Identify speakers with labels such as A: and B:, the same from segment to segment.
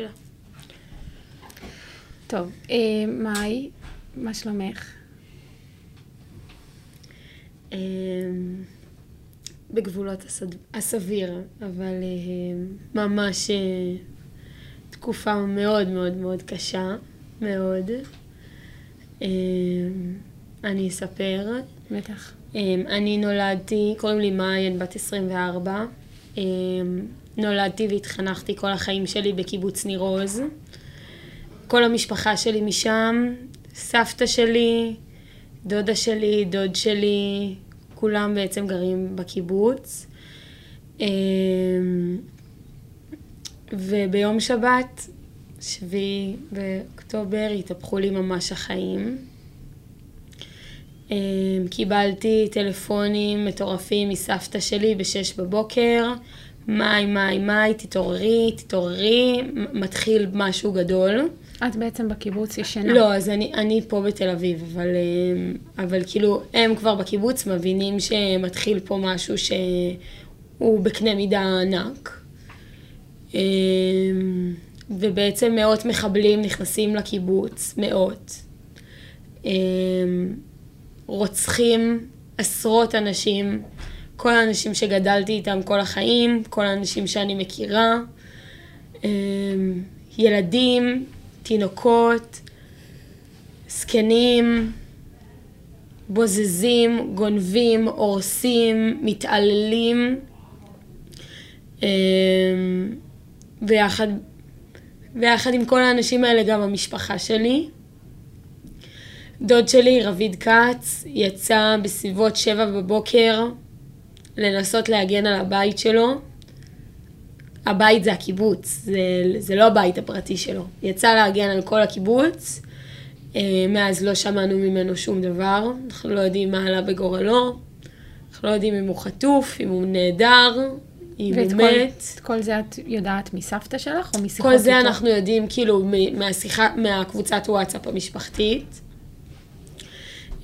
A: שלה.
B: טוב, אה, מאי, מה שלומך?
A: אמ, בגבולות הסד... הסביר, אבל אה, ממש אה, תקופה מאוד מאוד מאוד קשה, מאוד. אמ, אני אספר.
B: בטח.
A: אמ, אני נולדתי, קוראים לי מאי, אני בת 24. נולדתי והתחנכתי כל החיים שלי בקיבוץ ניר עוז. כל המשפחה שלי משם, סבתא שלי, דודה שלי, דוד שלי, כולם בעצם גרים בקיבוץ. אמ, וביום שבת, שביעי באוקטובר, התהפכו לי ממש החיים. אמ, קיבלתי טלפונים מטורפים מסבתא שלי בשש בבוקר, מאי, מאי, מאי, תתעוררי, תתעוררי, מתחיל משהו גדול.
B: את בעצם בקיבוץ ישנה.
A: לא, אז אני, אני פה בתל אביב, אבל, אה, אבל כאילו, הם כבר בקיבוץ מבינים שמתחיל פה משהו שהוא בקנה מידה ענק. אה, ובעצם מאות מחבלים נכנסים לקיבוץ, מאות. אה, רוצחים עשרות אנשים, כל האנשים שגדלתי איתם כל החיים, כל האנשים שאני מכירה, ילדים, תינוקות, זקנים, בוזזים, גונבים, הורסים, מתעללים. ויחד, ויחד עם כל האנשים האלה גם המשפחה שלי. דוד שלי, רביד כץ, יצא בסביבות שבע בבוקר לנסות להגן על הבית שלו. הבית זה הקיבוץ, זה, זה לא הבית הפרטי שלו. יצא להגן על כל הקיבוץ, אה, מאז לא שמענו ממנו שום דבר, אנחנו לא יודעים מה עלה בגורלו, אנחנו לא יודעים אם הוא חטוף, אם הוא נעדר, אם הוא כל, מת.
B: את כל זה את יודעת מסבתא שלך או משיחות
A: כל זה איתו? אנחנו יודעים כאילו מהשיחה, מהקבוצת וואטסאפ המשפחתית.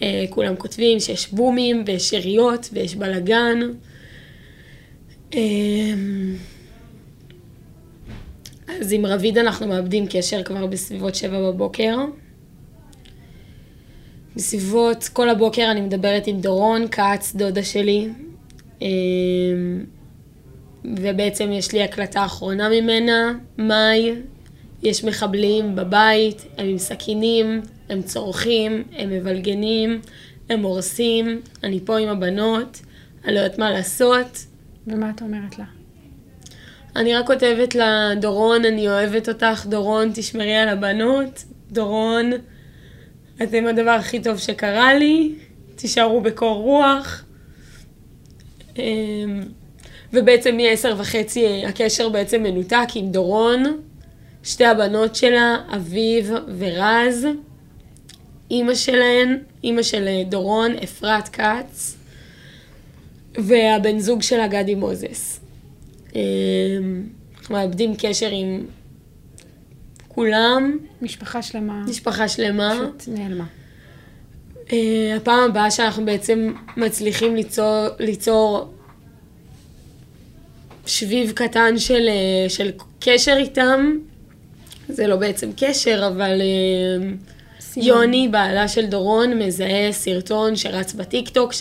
A: אה, כולם כותבים שיש בומים ויש יריות ויש בלאגן. אה, אז עם רביד אנחנו מאבדים קשר כבר בסביבות שבע בבוקר. בסביבות כל הבוקר אני מדברת עם דורון כץ, דודה שלי. אמ, ובעצם יש לי הקלטה אחרונה ממנה, מאי. יש מחבלים בבית, הם עם סכינים, הם צורכים, הם מבלגנים, הם הורסים, אני פה עם הבנות, אני לא יודעת מה לעשות.
B: ומה את אומרת לה?
A: אני רק כותבת לה, דורון, אני אוהבת אותך, דורון, תשמרי על הבנות, דורון, אתם הדבר הכי טוב שקרה לי, תישארו בקור רוח. אמ, ובעצם מ-10 וחצי הקשר בעצם מנותק עם דורון, שתי הבנות שלה, אביב ורז, אימא שלהן, אימא של דורון, אפרת כץ, והבן זוג שלה, גדי מוזס. אנחנו מאבדים קשר עם כולם.
B: משפחה שלמה.
A: משפחה שלמה.
B: פשוט נעלמה.
A: Uh, הפעם הבאה שאנחנו בעצם מצליחים ליצור, ליצור שביב קטן של, uh, של קשר איתם, זה לא בעצם קשר, אבל uh, יוני, בעלה של דורון, מזהה סרטון שרץ בטיקטוק,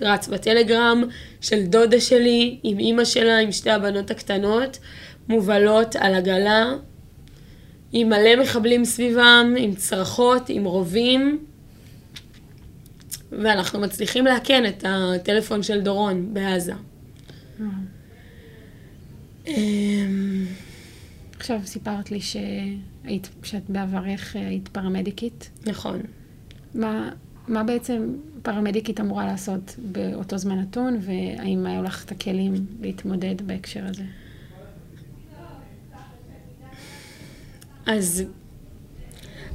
A: רץ בטלגרם של דודה שלי עם אימא שלה, עם שתי הבנות הקטנות, מובלות על עגלה, עם מלא מחבלים סביבם, עם צרחות, עם רובים, ואנחנו מצליחים לאכן את הטלפון של דורון בעזה.
B: אמ, עכשיו סיפרת לי שהיית, שאת בעברך היית פרמדיקית.
A: נכון.
B: מה, מה בעצם פרמדיקית אמורה לעשות באותו זמן נתון, והאם היו לך את הכלים להתמודד בהקשר הזה?
A: אז,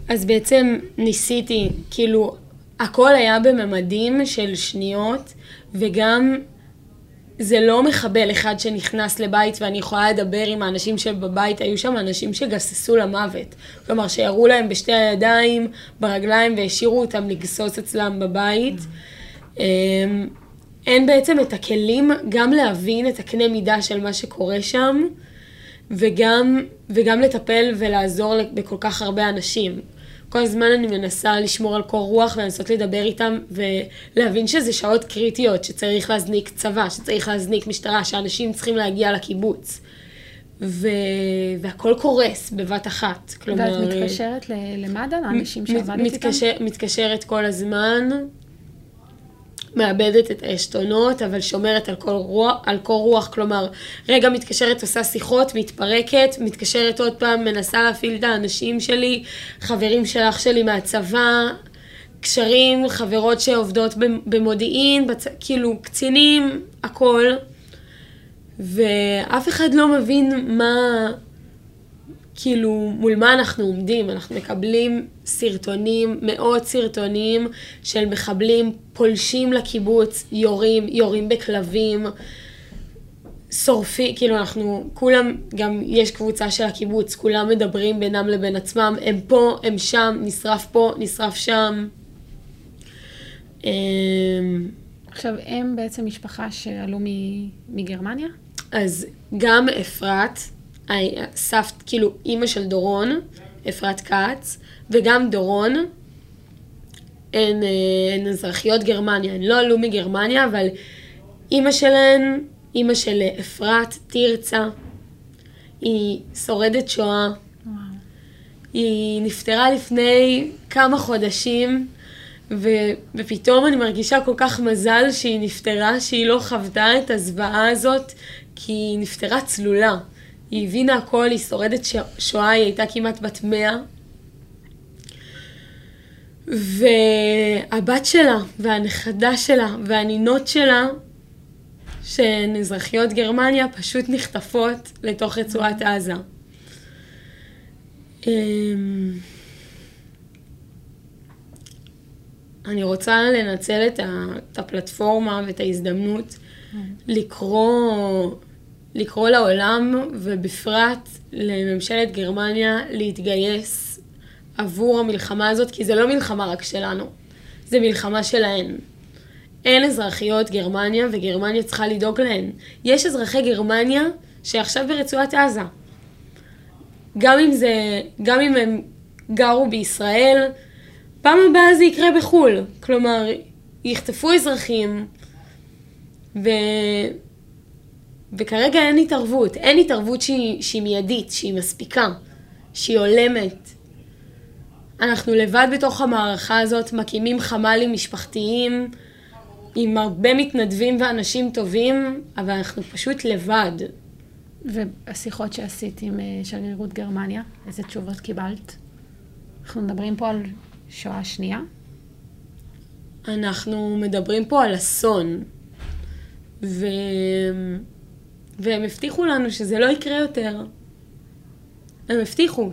A: אז בעצם ניסיתי, כאילו, הכל היה בממדים של שניות, וגם זה לא מחבל אחד שנכנס לבית ואני יכולה לדבר עם האנשים שבבית, היו שם אנשים שגססו למוות. כלומר, שירו להם בשתי הידיים, ברגליים, והשאירו אותם לגסוס אצלם בבית. Mm-hmm. אין בעצם את הכלים גם להבין את הקנה מידה של מה שקורה שם. וגם, וגם לטפל ולעזור בכל כך הרבה אנשים. כל הזמן אני מנסה לשמור על קור רוח ולנסות לדבר איתם ולהבין שזה שעות קריטיות, שצריך להזניק צבא, שצריך להזניק משטרה, שאנשים צריכים להגיע לקיבוץ. ו... והכל קורס בבת אחת.
B: כלומר... ואת מתקשרת למד"א, לאנשים שעבדת
A: מתקשר, איתם? מתקשרת כל הזמן, מאבדת את העשתונות, אבל שומרת על כל, רוח, על קור רוח, כלומר, רגע מתקשרת, עושה שיחות, מתפרקת, מתקשרת עוד פעם, מנסה להפעיל את האנשים שלי, חברים של אח שלי מהצבא, קשרים, חברות שעובדות במודיעין, בצ... כאילו, קצינים, הכל. ואף אחד לא מבין מה, כאילו, מול מה אנחנו עומדים. אנחנו מקבלים סרטונים, מאות סרטונים של מחבלים פולשים לקיבוץ, יורים, יורים בכלבים, שורפים, כאילו אנחנו, כולם, גם יש קבוצה של הקיבוץ, כולם מדברים בינם לבין עצמם, הם פה, הם שם, נשרף פה, נשרף שם.
B: אמ, עכשיו, הם בעצם משפחה שעלו מגרמניה?
A: אז גם אפרת, סבתא, כאילו אימא של דורון, אפרת כץ, וגם דורון, הן, אה, הן אזרחיות גרמניה, הן לא עלו מגרמניה, אבל אימא שלהן, אימא של אפרת, תרצה, היא שורדת שואה. וואו. היא נפטרה לפני כמה חודשים, ו, ופתאום אני מרגישה כל כך מזל שהיא נפטרה, שהיא לא חוותה את הזוועה הזאת, כי היא נפטרה צלולה. היא הבינה הכל, היא שורדת שואה, היא הייתה כמעט בת מאה. והבת שלה, והנכדה שלה, והנינות שלה, שהן אזרחיות גרמניה, פשוט נחטפות לתוך רצועת עזה. אמ, אני רוצה לנצל את הפלטפורמה ואת ההזדמנות לקרוא לקרוא לעולם, ובפרט לממשלת גרמניה, להתגייס עבור המלחמה הזאת, כי זה לא מלחמה רק שלנו, זה מלחמה שלהן. אין אזרחיות גרמניה, וגרמניה צריכה לדאוג להן. יש אזרחי גרמניה שעכשיו ברצועת עזה. גם אם זה, גם אם הם גרו בישראל, פעם הבאה זה יקרה בחו"ל. כלומר, יחטפו אזרחים, ו... וכרגע אין התערבות, אין התערבות שהיא, שהיא מיידית, שהיא מספיקה, שהיא הולמת. אנחנו לבד בתוך המערכה הזאת, מקימים חמ"לים משפחתיים עם הרבה מתנדבים ואנשים טובים, אבל אנחנו פשוט לבד.
B: והשיחות שעשית עם אה, שגרירות גרמניה, איזה תשובות קיבלת? אנחנו מדברים פה על שואה שנייה?
A: אנחנו מדברים פה על אסון. ו... והם הבטיחו לנו שזה לא יקרה יותר. הם הבטיחו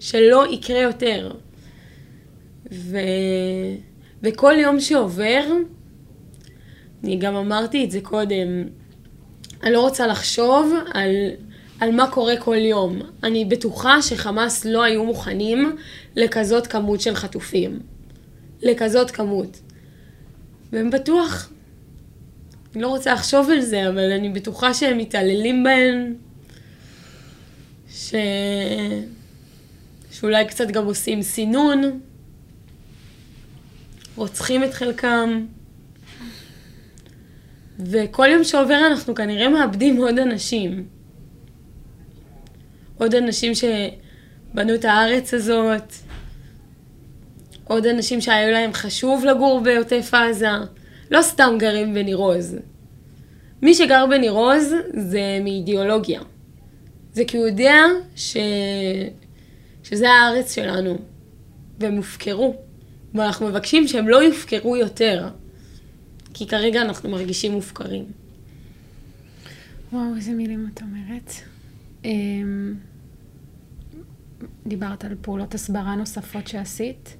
A: שלא יקרה יותר. ו... וכל יום שעובר, אני גם אמרתי את זה קודם, אני לא רוצה לחשוב על, על מה קורה כל יום. אני בטוחה שחמאס לא היו מוכנים לכזאת כמות של חטופים. לכזאת כמות. והם בטוח אני לא רוצה לחשוב על זה, אבל אני בטוחה שהם מתעללים בהן, ש... שאולי קצת גם עושים סינון, רוצחים את חלקם, וכל יום שעובר אנחנו כנראה מאבדים עוד אנשים. עוד אנשים שבנו את הארץ הזאת, עוד אנשים שהיה להם חשוב לגור בעוטף עזה. לא סתם גרים בניר עוז. מי שגר בניר עוז זה מאידיאולוגיה. זה כי הוא יודע ש... שזה הארץ שלנו, והם הופקרו. ואנחנו מבקשים שהם לא יופקרו יותר, כי כרגע אנחנו מרגישים מופקרים.
B: וואו, איזה מילים את אומרת. אמ, דיברת על פעולות הסברה נוספות שעשית.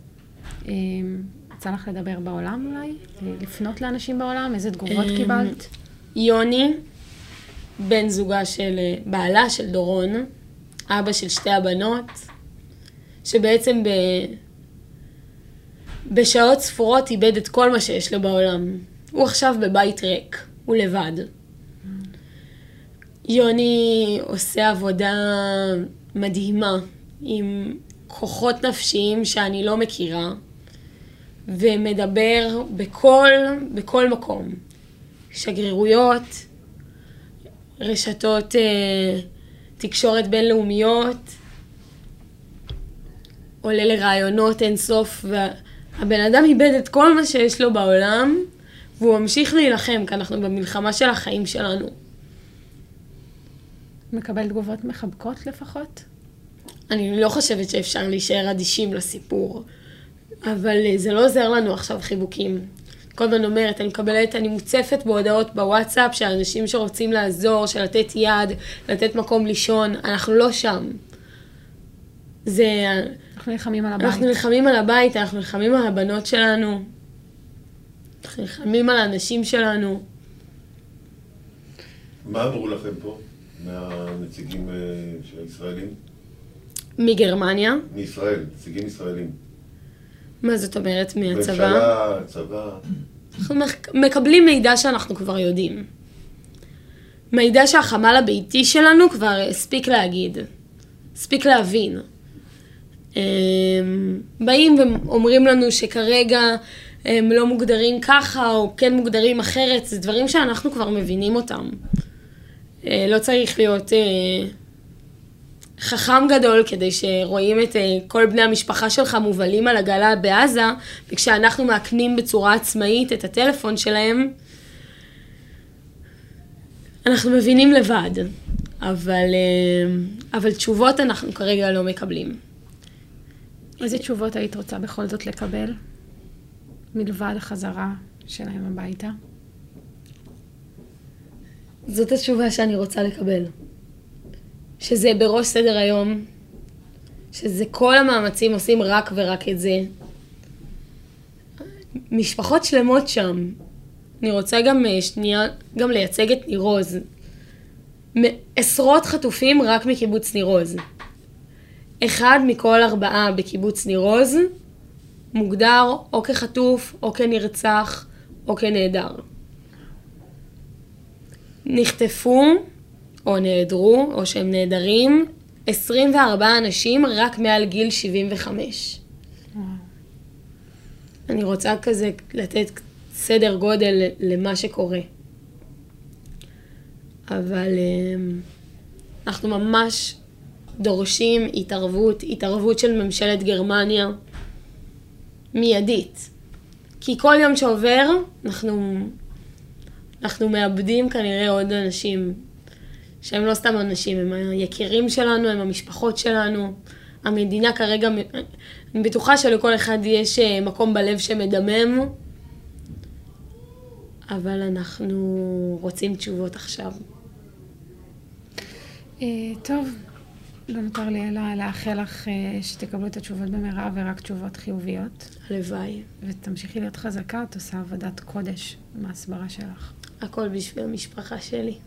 B: יצא לך לדבר בעולם אולי? לפנות לאנשים בעולם? איזה תגובות אמ, קיבלת?
A: יוני, בן זוגה של בעלה של דורון, אבא של שתי הבנות, שבעצם ב... בשעות ספורות איבד את כל מה שיש לו בעולם. הוא עכשיו בבית ריק, הוא לבד. יוני עושה עבודה מדהימה עם כוחות נפשיים שאני לא מכירה, ומדבר בכל, בכל מקום. שגרירויות, רשתות אה, תקשורת בינלאומיות, עולה לרעיונות אינסוף, והבן אדם איבד את כל מה שיש לו בעולם, והוא ממשיך להילחם, כי אנחנו במלחמה של החיים שלנו.
B: מקבל תגובות מחבקות לפחות?
A: אני לא חושבת שאפשר להישאר אדישים לסיפור, אבל אה, זה לא עוזר לנו עכשיו חיבוקים. כל הזמן אומרת, אני מקבלת, אני מוצפת בהודעות בוואטסאפ של אנשים שרוצים לעזור, של לתת יד, לתת מקום לישון, אנחנו לא שם. זה...
B: אנחנו נלחמים על הבית.
A: אנחנו נלחמים על הבית, אנחנו נלחמים על הבנות שלנו. אנחנו נלחמים על האנשים שלנו.
C: מה אמרו לכם פה, מהנציגים אה, של הישראלים?
A: מגרמניה?
C: מישראל, נציגים ישראלים.
A: מה זאת אומרת? מהצבא?
C: ממשלה, צבא.
A: אנחנו מק- מקבלים מידע שאנחנו כבר יודעים. מידע שהחמ"ל הביתי שלנו כבר הספיק להגיד, הספיק להבין. אמ, באים ואומרים לנו שכרגע הם לא מוגדרים ככה או כן מוגדרים אחרת, זה דברים שאנחנו כבר מבינים אותם. אה, לא צריך להיות אה, חכם גדול כדי שרואים את אה, כל בני המשפחה שלך מובלים על עגלה בעזה, וכשאנחנו מאכנים בצורה עצמאית את הטלפון שלהם, אנחנו מבינים לבד, אבל, אה, אבל תשובות אנחנו כרגע לא מקבלים.
B: איזה תשובות היית רוצה בכל זאת לקבל? מלבד החזרה שלהם הביתה?
A: זאת התשובה שאני רוצה לקבל. שזה בראש סדר היום, שזה כל המאמצים עושים רק ורק את זה. משפחות שלמות שם. אני רוצה גם אה, שנייה, גם לייצג את ניר עוז. מ- עשרות חטופים רק מקיבוץ ניר עוז. אחד מכל ארבעה בקיבוץ ניר עוז מוגדר או כחטוף, או כנרצח, או כנעדר. נחטפו, או נעדרו, או שהם נעדרים, 24 אנשים רק מעל גיל 75.
B: וואו.
A: אני רוצה כזה לתת סדר גודל למה שקורה. אבל אמ, אנחנו ממש דורשים התערבות, התערבות של ממשלת גרמניה מיידית. כי כל יום שעובר, אנחנו, אנחנו מאבדים כנראה עוד אנשים שהם לא סתם אנשים, הם היקירים שלנו, הם המשפחות שלנו. המדינה כרגע, אני בטוחה שלכל אחד יש אה, מקום בלב שמדמם, אבל אנחנו רוצים תשובות עכשיו.
B: אה, טוב, לא נותר לי אלא לאחל לך אה, שתקבלו את התשובות במהרה ורק תשובות חיוביות.
A: הלוואי.
B: ותמשיכי להיות חזקה, את עושה עבודת קודש עם ההסברה שלך.
A: הכל בשביל המשפחה שלי.